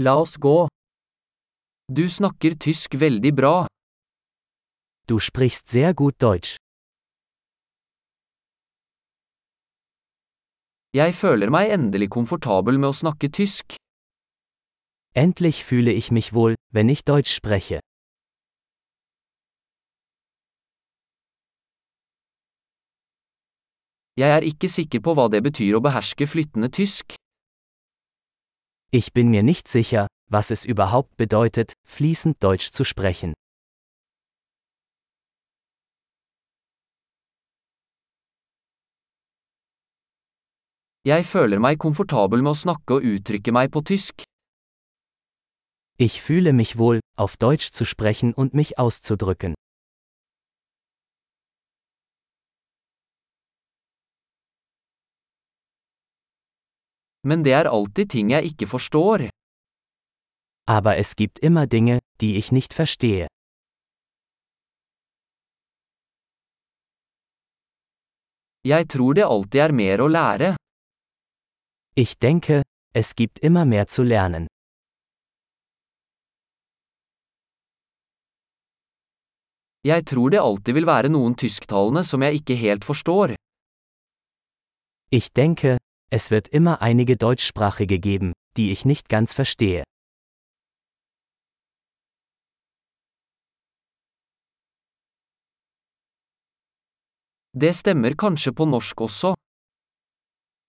La oss gå. Du snakker tysk veldig bra. Du sprichst sehr gut Deutsch. Jeg føler meg endelig komfortabel med å snakke tysk. Endlich fühle ich mich wohl, wenn ich Deutsch spreche. Jeg er ikke sikker på hva det betyr å beherske flyttende tysk. Ich bin mir nicht sicher, was es überhaupt bedeutet, fließend Deutsch zu sprechen. Jeg føler meg komfortabel med å snakke og uttrykke meg på tysk. Ich fühle mich wohl, auf Deutsch zu sprechen und mich auszudrücken. Men det er alltid ting jeg ikke forstår. Aber es gibt immer Dinge, die ich nicht verstehe. Jeg tror det alltid er mer å lære. Ich denke, es gibt immer mehr zu lernen. Jeg tror det alltid vil være noen tysktalende som jeg ikke helt forstår. Ich denke, es wird immer einige Deutschsprachige geben, die ich nicht ganz verstehe. Det stemmer kanskje på norsk også.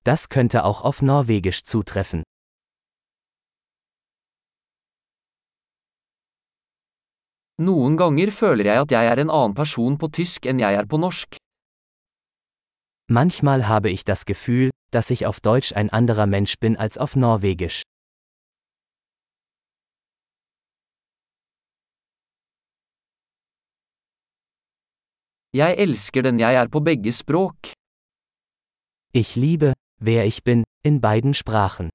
Das könnte auch auf Norwegisch zutreffen. Noen ganger føler jeg at jeg er en annen person på tysk enn jeg er på norsk. Manchmal habe ich das Gefühl, dass ich auf Deutsch ein anderer Mensch bin als auf Norwegisch. Jeg elsker den jeg er på begge språk. Ich liebe, wer ich bin, in beiden Sprachen.